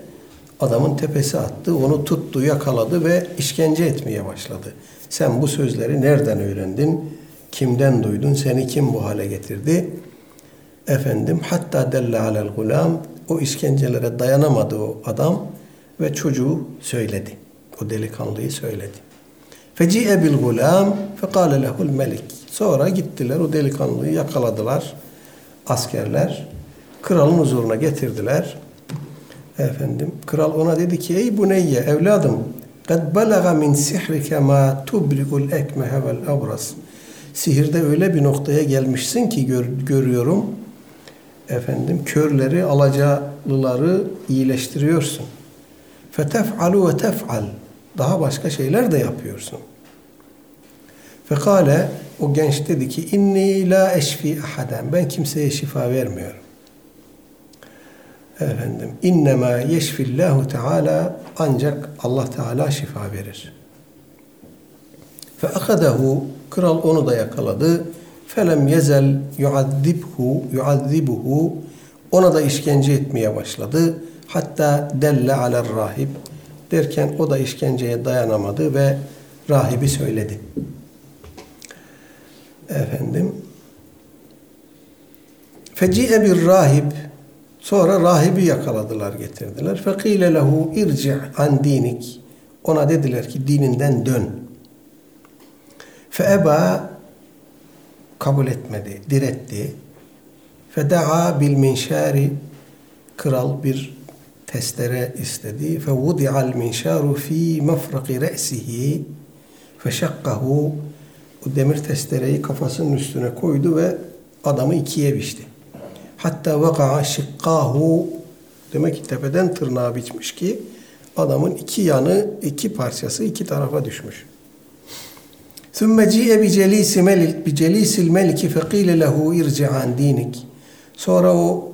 adamın tepesi attı. Onu tuttu, yakaladı ve işkence etmeye başladı. Sen bu sözleri nereden öğrendin? Kimden duydun? Seni kim bu hale getirdi? Efendim hatta delle alel gulam o işkencelere dayanamadı o adam ve çocuğu söyledi. O delikanlıyı söyledi. Feci'e bil gulam fekale lehul melik. Sonra gittiler o delikanlıyı yakaladılar askerler. Kralın huzuruna getirdiler. Efendim kral ona dedi ki ey buneyye evladım kad belaga min sihrike ma tubrigul ekmehe vel abras sihirde öyle bir noktaya gelmişsin ki gör, görüyorum efendim körleri alacalıları iyileştiriyorsun. Fetef'alu ve tef'al daha başka şeyler de yapıyorsun. Fekale o genç dedi ki inni la eşfi ahaden ben kimseye şifa vermiyorum. Efendim innema yeşfillahu teala ancak Allah Teala şifa verir. Fe akadehu Kral onu da yakaladı. Felem yezel yuazzibhu yuazzibuhu ona da işkence etmeye başladı. Hatta delle aler rahib derken o da işkenceye dayanamadı ve rahibi söyledi. Efendim Feci'e bir rahib sonra rahibi yakaladılar getirdiler. Fekile lehu irci' an dinik ona dediler ki dininden dön. Feeba kabul etmedi, diretti. Fedaa bil minşari kral bir testere istedi. Fevudi'al minşaru fi mefraki re'sihi feşakkahu o demir testereyi kafasının üstüne koydu ve adamı ikiye biçti. Hatta vaka'a şikkahu demek ki tepeden tırnağa biçmiş ki adamın iki yanı, iki parçası iki tarafa düşmüş. ثُمَّ جِيَ بِجَلِيسِ مَلِكِ بِجَلِيسِ الْمَلِكِ فَقِيلَ لَهُ اِرْجِعَ عَنْ دِينِكِ Sonra o e,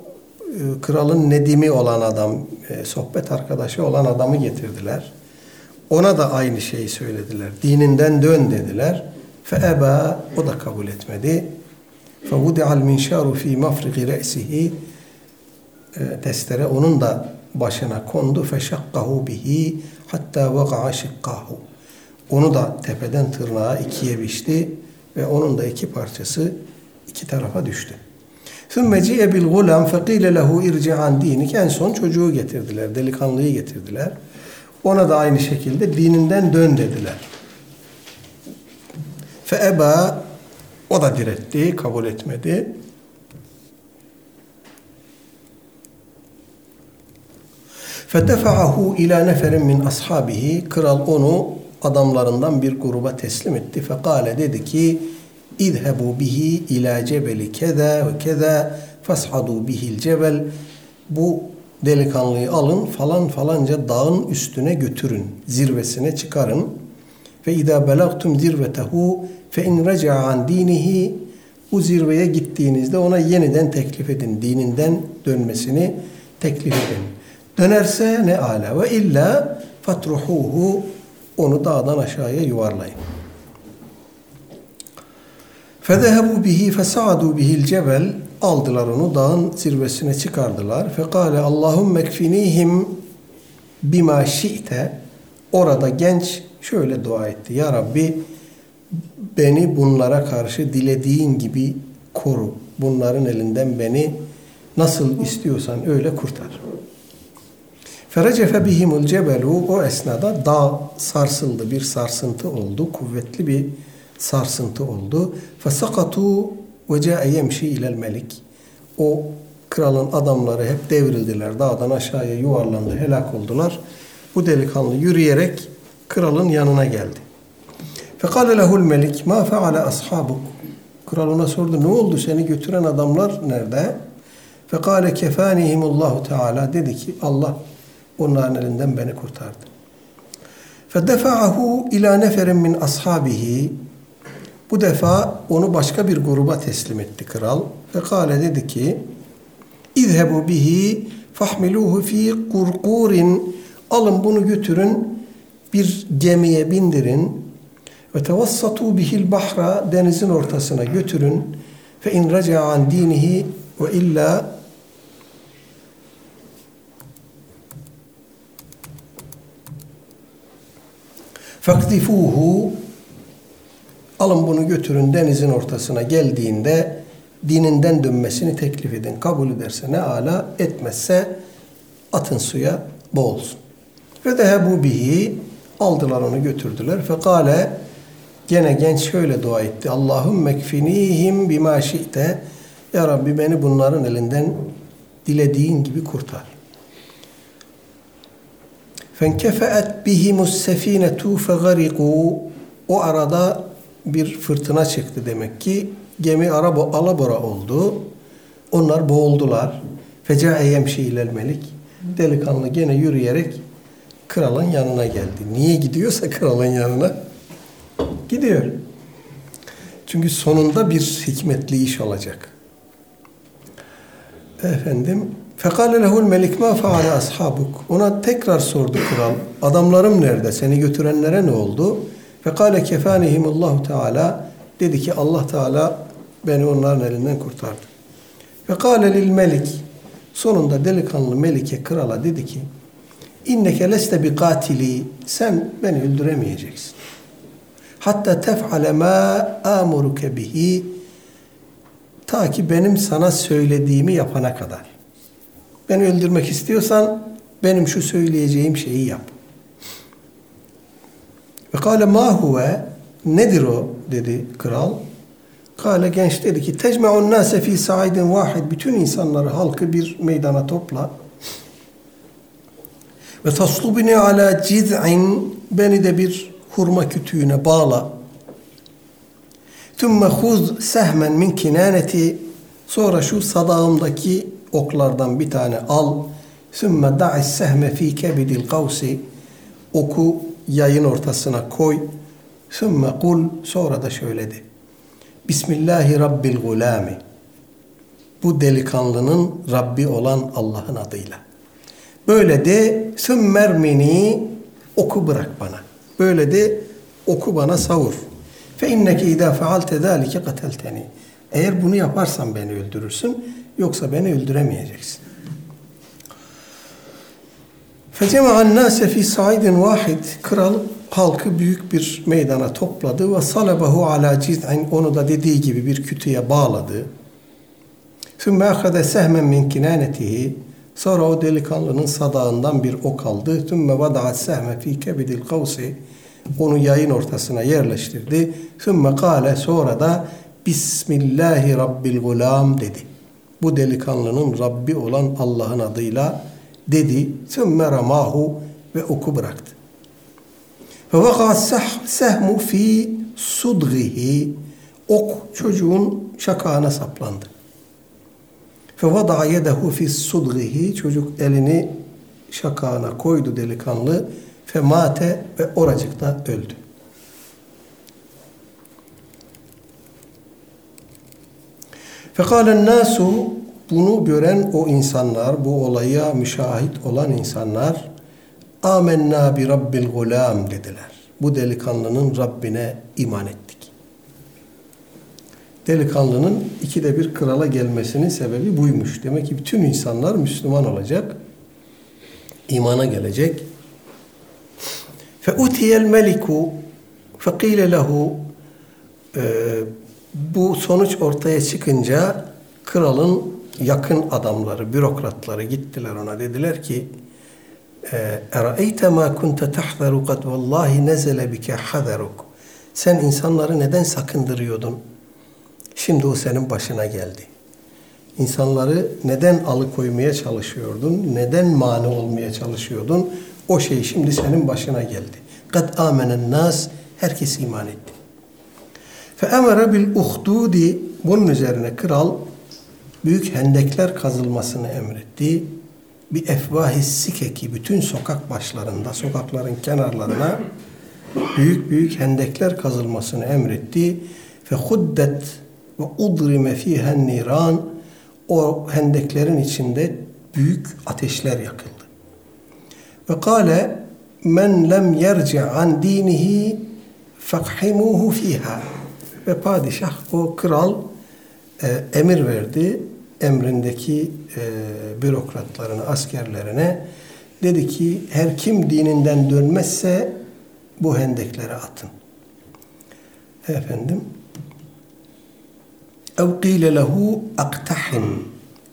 e, kralın nedimi olan adam, e, sohbet arkadaşı olan adamı getirdiler. Ona da aynı şeyi söylediler. Dininden dön dediler. Feeba o da kabul etmedi. Fevudi'al minşaru fi mafriqi re'sihi e, testere onun da başına kondu. Feşakkahu bihi hatta vaga'a şıkkahu. Onu da tepeden tırnağa ikiye biçti ve onun da iki parçası iki tarafa düştü. ثُمَّ جِئَ بِالْغُلَامِ فَقِيلَ لَهُ اِرْجِعَ عَنْ دِينِكَ En son çocuğu getirdiler, delikanlıyı getirdiler. Ona da aynı şekilde dininden dön dediler. فَاَبَا O da diretti, kabul etmedi. فَدَفَعَهُ اِلَى نَفَرٍ min ashabihi Kral onu adamlarından bir gruba teslim etti. Fekale dedi ki İzhebu bihi ila cebeli keda ve keda fashadu bihil cebel bu delikanlıyı alın falan falanca dağın üstüne götürün. Zirvesine çıkarın. Ve idâ belagtum zirvetehu fe in reca'a bu zirveye gittiğinizde ona yeniden teklif edin. Dininden dönmesini teklif edin. Dönerse ne ala ve illa fatruhuhu onu dağdan aşağıya yuvarlayın. Fezehebu bihi fesadu bihil cebel aldılar onu dağın zirvesine çıkardılar. Fekale Allahümme ekfinihim bima şi'te orada genç şöyle dua etti. Ya Rabbi beni bunlara karşı dilediğin gibi koru. Bunların elinden beni nasıl istiyorsan öyle kurtar. Ferecefe bihimul cebelu o esnada dağ sarsıldı. Bir sarsıntı oldu. Kuvvetli bir sarsıntı oldu. Fesakatu ve ca'e yemşi ilel melik. O kralın adamları hep devrildiler. Dağdan aşağıya yuvarlandı, helak oldular. Bu delikanlı yürüyerek kralın yanına geldi. Fekale lehul melik ma feale ashabuk. Kral ona sordu ne oldu seni götüren adamlar nerede? Fekale kefanihimullahu teala dedi ki Allah onların elinden beni kurtardı. Fedefa'ahu ila neferin min ashabihi bu defa onu başka bir gruba teslim etti kral. Ve kâle dedi ki İzhebu bihi fahmiluhu fi kurkurin alın bunu götürün bir gemiye bindirin. Ve tevassatu bihil bahra. Denizin ortasına götürün. Fe in raca'a an dinihi ve illa fakdifuhu alın bunu götürün denizin ortasına geldiğinde dininden dönmesini teklif edin. Kabul ederse ne ala etmezse atın suya boğulsun. Ve de bu bihi aldılar onu götürdüler. Fekale gene genç şöyle dua etti. Allahum mekfinihim bima şi'te. Ya Rabbi beni bunların elinden dilediğin gibi kurtar. Fenkefeet bihimus sefinetu fegariku. O arada bir fırtına çıktı demek ki. Gemi araba alabora oldu. Onlar boğuldular. Fecae yemşi ilel melik. Delikanlı gene yürüyerek kralın yanına geldi. Niye gidiyorsa kralın yanına gidiyor. Çünkü sonunda bir hikmetli iş olacak. Efendim Fekale lehul melik ma faale ashabuk. Ona tekrar sordu kral. Adamlarım nerede? Seni götürenlere ne oldu? Fekale kefanihimullahu teala. Dedi ki Allah Teala beni onların elinden kurtardı. Fekale lil melik. Sonunda delikanlı melike krala dedi ki İnneke leste bi katili. Sen beni öldüremeyeceksin. Hatta tef'ale ma amuruke bihi. Ta ki benim sana söylediğimi yapana kadar. Beni öldürmek istiyorsan benim şu söyleyeceğim şeyi yap. Ve kâle mâ huve nedir o dedi kral. Kale genç dedi ki tecme'un nâse fî sa'idin vahid bütün insanları halkı bir meydana topla. Ve taslubini ala ciz'in beni de bir hurma kütüğüne bağla. Tümme huz sehmen min kinaneti sonra şu sadağımdaki oklardan bir tane al. Sümme da'i sehme fi kebidil kavsi oku yayın ortasına koy. Sümme kul sonra da şöyle de. Bismillahi Rabbil gulami. Bu delikanlının Rabbi olan Allah'ın adıyla. Böyle de sümmermini oku bırak bana. Böyle de oku bana savur. Fe inneke idâ fealte zâlike katelteni. Eğer bunu yaparsan beni öldürürsün, yoksa beni öldüremeyeceksin. Fecema'an nâse fî sa'idin vahid. Kral halkı büyük bir meydana topladı ve salabahu ala ciz'in onu da dediği gibi bir kütüye bağladı. Sümme ahade sehmen min kinanetihi. Sonra o delikanlının sadağından bir ok aldı. Sümme vada'at sehme fi kebidil kavsi. Onu yayın ortasına yerleştirdi. Sümme kâle sonra da Bismillahi Rabbil gulam dedi. Bu delikanlının Rabbi olan Allah'ın adıyla dedi. Sümme ramahu ve oku bıraktı. Ve vakat sehmu fi sudgihi. Ok çocuğun şakağına saplandı. Fe vada'a yedehu fi sudgihi. Çocuk elini şakağına koydu delikanlı. Fe mate ve oracıkta öldü. Fekalen nasu bunu gören o insanlar, bu olaya müşahit olan insanlar amenna bi rabbil gulam dediler. Bu delikanlının Rabbine iman ettik. Delikanlının ikide bir krala gelmesinin sebebi buymuş. Demek ki bütün insanlar Müslüman olacak. imana gelecek. Fe utiyel meliku fekile lehu bu sonuç ortaya çıkınca kralın yakın adamları, bürokratları gittiler ona. Dediler ki اَرَأَيْتَ مَا كُنْتَ تَحْذَرُ قَدْ وَاللّٰهِ نَزَلَ بِكَ حَذَرُكَ Sen insanları neden sakındırıyordun? Şimdi o senin başına geldi. İnsanları neden alıkoymaya çalışıyordun? Neden mani olmaya çalışıyordun? O şey şimdi senin başına geldi. قَدْ آمَنَ النَّاسِ Herkes iman etti. فَاَمَرَ بِالْاُخْدُودِ Bunun üzerine kral büyük hendekler kazılmasını emretti. Bir efvahi sikeki bütün sokak başlarında, sokakların kenarlarına büyük büyük hendekler kazılmasını emretti. Fe huddet ve udrime fihen niran o hendeklerin içinde büyük ateşler yakıldı. Ve kâle men lem yerci an dinihi fakhimuhu fiha ve padişah o kral e, emir verdi emrindeki e, bürokratlarına, askerlerine dedi ki her kim dininden dönmezse bu hendeklere atın. Efendim ev qile lehu aktahim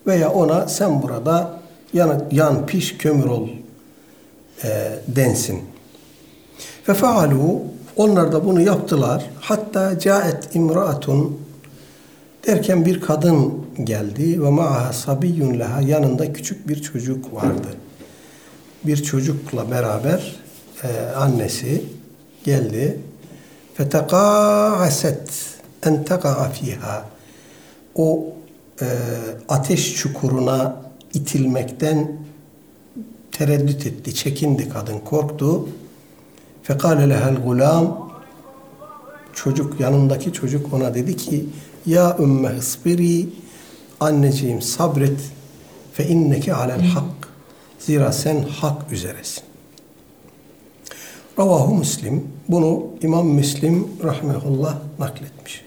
veya ona sen burada yan, yan piş kömür ol e, densin. Fe faalu onlar da bunu yaptılar. Hatta caet imraatun derken bir kadın geldi ve ma'aha sabiyyun leha yanında küçük bir çocuk vardı. Bir çocukla beraber e, annesi geldi. Fetekâaset en teka'a fiha. O e, ateş çukuruna itilmekten tereddüt etti, çekindi kadın, korktu. Fekale lehel gulam çocuk yanındaki çocuk ona dedi ki ya ümme hısbiri anneciğim sabret fe inneke alel hak zira sen hak üzeresin. Ravahu Müslim bunu İmam Müslim rahmetullah nakletmiş.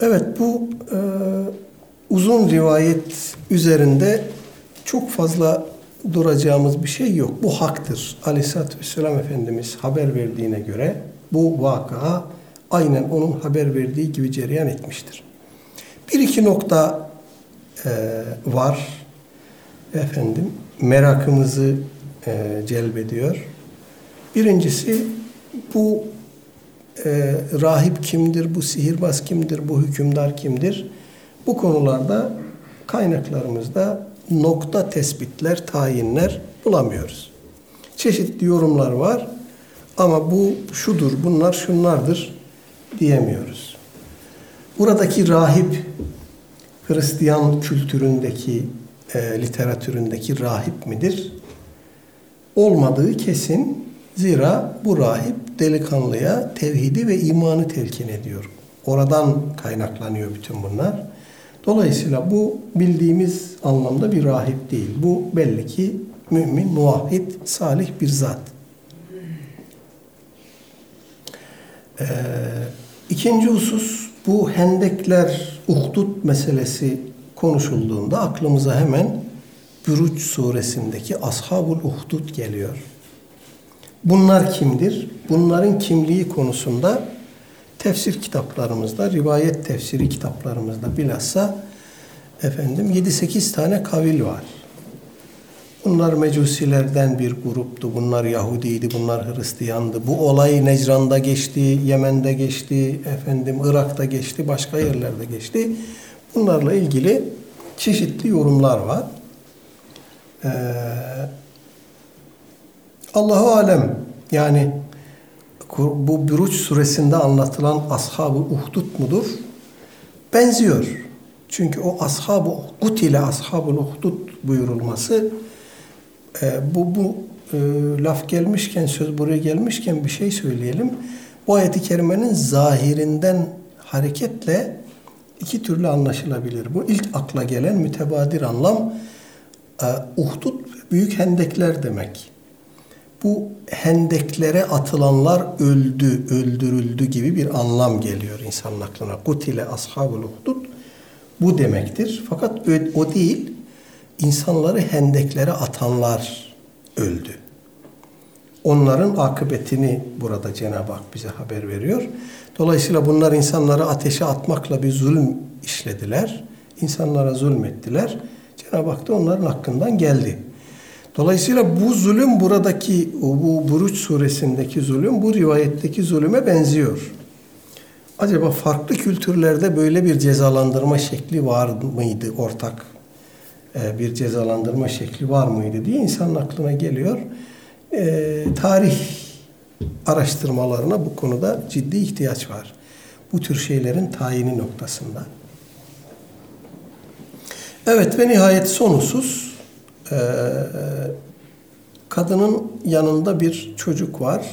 Evet bu e, uzun rivayet üzerinde çok fazla duracağımız bir şey yok. Bu haktır. Aleyhisselatü Vesselam Efendimiz haber verdiğine göre bu vaka aynen onun haber verdiği gibi cereyan etmiştir. Bir iki nokta e, var. Efendim merakımızı e, celbediyor. Birincisi bu e, rahip kimdir, bu sihirbaz kimdir, bu hükümdar kimdir? Bu konularda kaynaklarımızda nokta tespitler, tayinler bulamıyoruz. Çeşitli yorumlar var. Ama bu şudur, bunlar şunlardır diyemiyoruz. Buradaki rahip Hristiyan kültüründeki, e, literatüründeki rahip midir? Olmadığı kesin. Zira bu rahip delikanlıya tevhidi ve imanı telkin ediyor. Oradan kaynaklanıyor bütün bunlar. Dolayısıyla bu bildiğimiz anlamda bir rahip değil. Bu belli ki mümin, muvahhid, salih bir zat. Ee, ikinci husus bu hendekler, uhdut meselesi konuşulduğunda aklımıza hemen Büruç suresindeki Ashabul Uhdud geliyor. Bunlar kimdir? Bunların kimliği konusunda tefsir kitaplarımızda, rivayet tefsiri kitaplarımızda bilhassa efendim 7-8 tane kavil var. Bunlar mecusilerden bir gruptu, bunlar Yahudiydi, bunlar Hristiyandı. Bu olay Necran'da geçti, Yemen'de geçti, efendim Irak'ta geçti, başka yerlerde geçti. Bunlarla ilgili çeşitli yorumlar var. Ee, Allahu alem yani bu Büruç suresinde anlatılan ashab-ı uhdud mudur? Benziyor. Çünkü o ashab-ı uhdud ile ashab-ı uhdud buyurulması e, bu, bu e, laf gelmişken, söz buraya gelmişken bir şey söyleyelim. Bu ayeti kerimenin zahirinden hareketle iki türlü anlaşılabilir. Bu ilk akla gelen mütebadir anlam e, uhdud büyük hendekler demek. Bu hendeklere atılanlar öldü, öldürüldü gibi bir anlam geliyor insanın aklına. Kutile ashabul uhdud bu demektir. Fakat o değil, insanları hendeklere atanlar öldü. Onların akıbetini burada Cenab-ı Hak bize haber veriyor. Dolayısıyla bunlar insanları ateşe atmakla bir zulüm işlediler. İnsanlara zulmettiler. Cenab-ı Hak da onların hakkından geldi. Dolayısıyla bu zulüm buradaki bu Buruç suresindeki zulüm bu rivayetteki zulüme benziyor. Acaba farklı kültürlerde böyle bir cezalandırma şekli var mıydı ortak bir cezalandırma şekli var mıydı diye insanın aklına geliyor. E, tarih araştırmalarına bu konuda ciddi ihtiyaç var. Bu tür şeylerin tayini noktasında. Evet ve nihayet son husus e, kadının yanında bir çocuk var.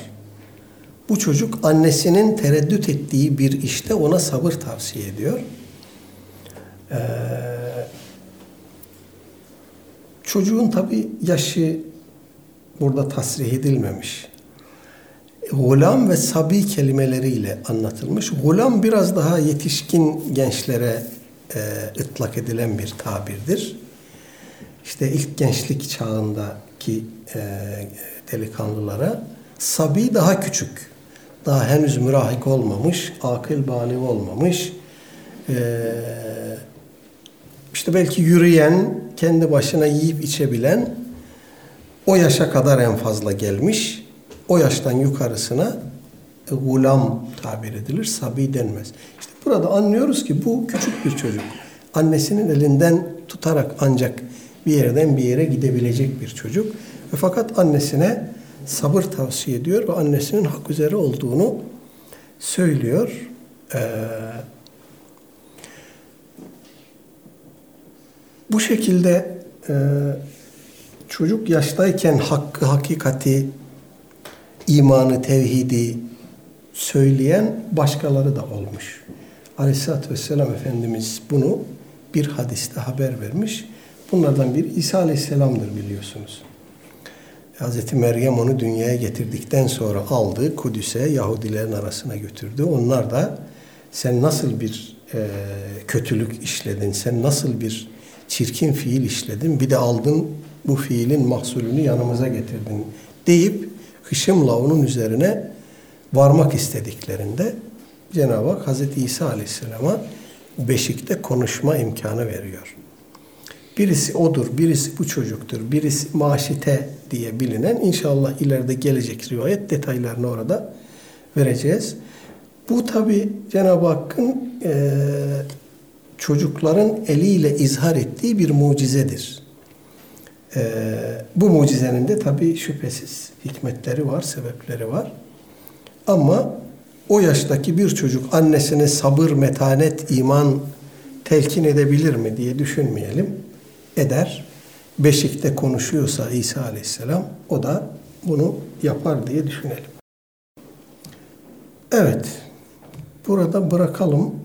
Bu çocuk annesinin tereddüt ettiği bir işte ona sabır tavsiye ediyor. Ee, çocuğun tabi yaşı burada tasrih edilmemiş. Gulam ve sabi kelimeleriyle anlatılmış. Gulam biraz daha yetişkin gençlere e, ıtlak edilen bir tabirdir. İşte ilk gençlik çağındaki e, delikanlılara sabi daha küçük. Daha henüz mürahik olmamış, akıl bali olmamış. E, işte belki yürüyen, kendi başına yiyip içebilen o yaşa kadar en fazla gelmiş. O yaştan yukarısına e, gulam tabir edilir, sabi denmez. İşte burada anlıyoruz ki bu küçük bir çocuk. Annesinin elinden tutarak ancak bir yerden bir yere gidebilecek bir çocuk. Ve fakat annesine sabır tavsiye ediyor ve annesinin hak üzere olduğunu söylüyor. Ee, bu şekilde e, çocuk yaştayken hakkı, hakikati, imanı, tevhidi söyleyen başkaları da olmuş. Aleyhisselatü Vesselam Efendimiz bunu bir hadiste haber vermiş. Bunlardan biri İsa Aleyhisselam'dır biliyorsunuz. Hazreti Meryem onu dünyaya getirdikten sonra aldı Kudüs'e Yahudilerin arasına götürdü. Onlar da sen nasıl bir e, kötülük işledin, sen nasıl bir çirkin fiil işledin, bir de aldın bu fiilin mahsulünü yanımıza getirdin deyip hışımla onun üzerine varmak istediklerinde Cenab-ı Hak Hazreti İsa Aleyhisselam'a beşikte konuşma imkanı veriyor. Birisi odur, birisi bu çocuktur, birisi maşite diye bilinen inşallah ileride gelecek rivayet detaylarını orada vereceğiz. Bu tabi Cenab-ı Hakk'ın e, çocukların eliyle izhar ettiği bir mucizedir. Ee, bu mucizenin de tabii şüphesiz hikmetleri var, sebepleri var. Ama o yaştaki bir çocuk annesine sabır, metanet, iman telkin edebilir mi diye düşünmeyelim. Eder. Beşikte konuşuyorsa İsa Aleyhisselam o da bunu yapar diye düşünelim. Evet. Burada bırakalım.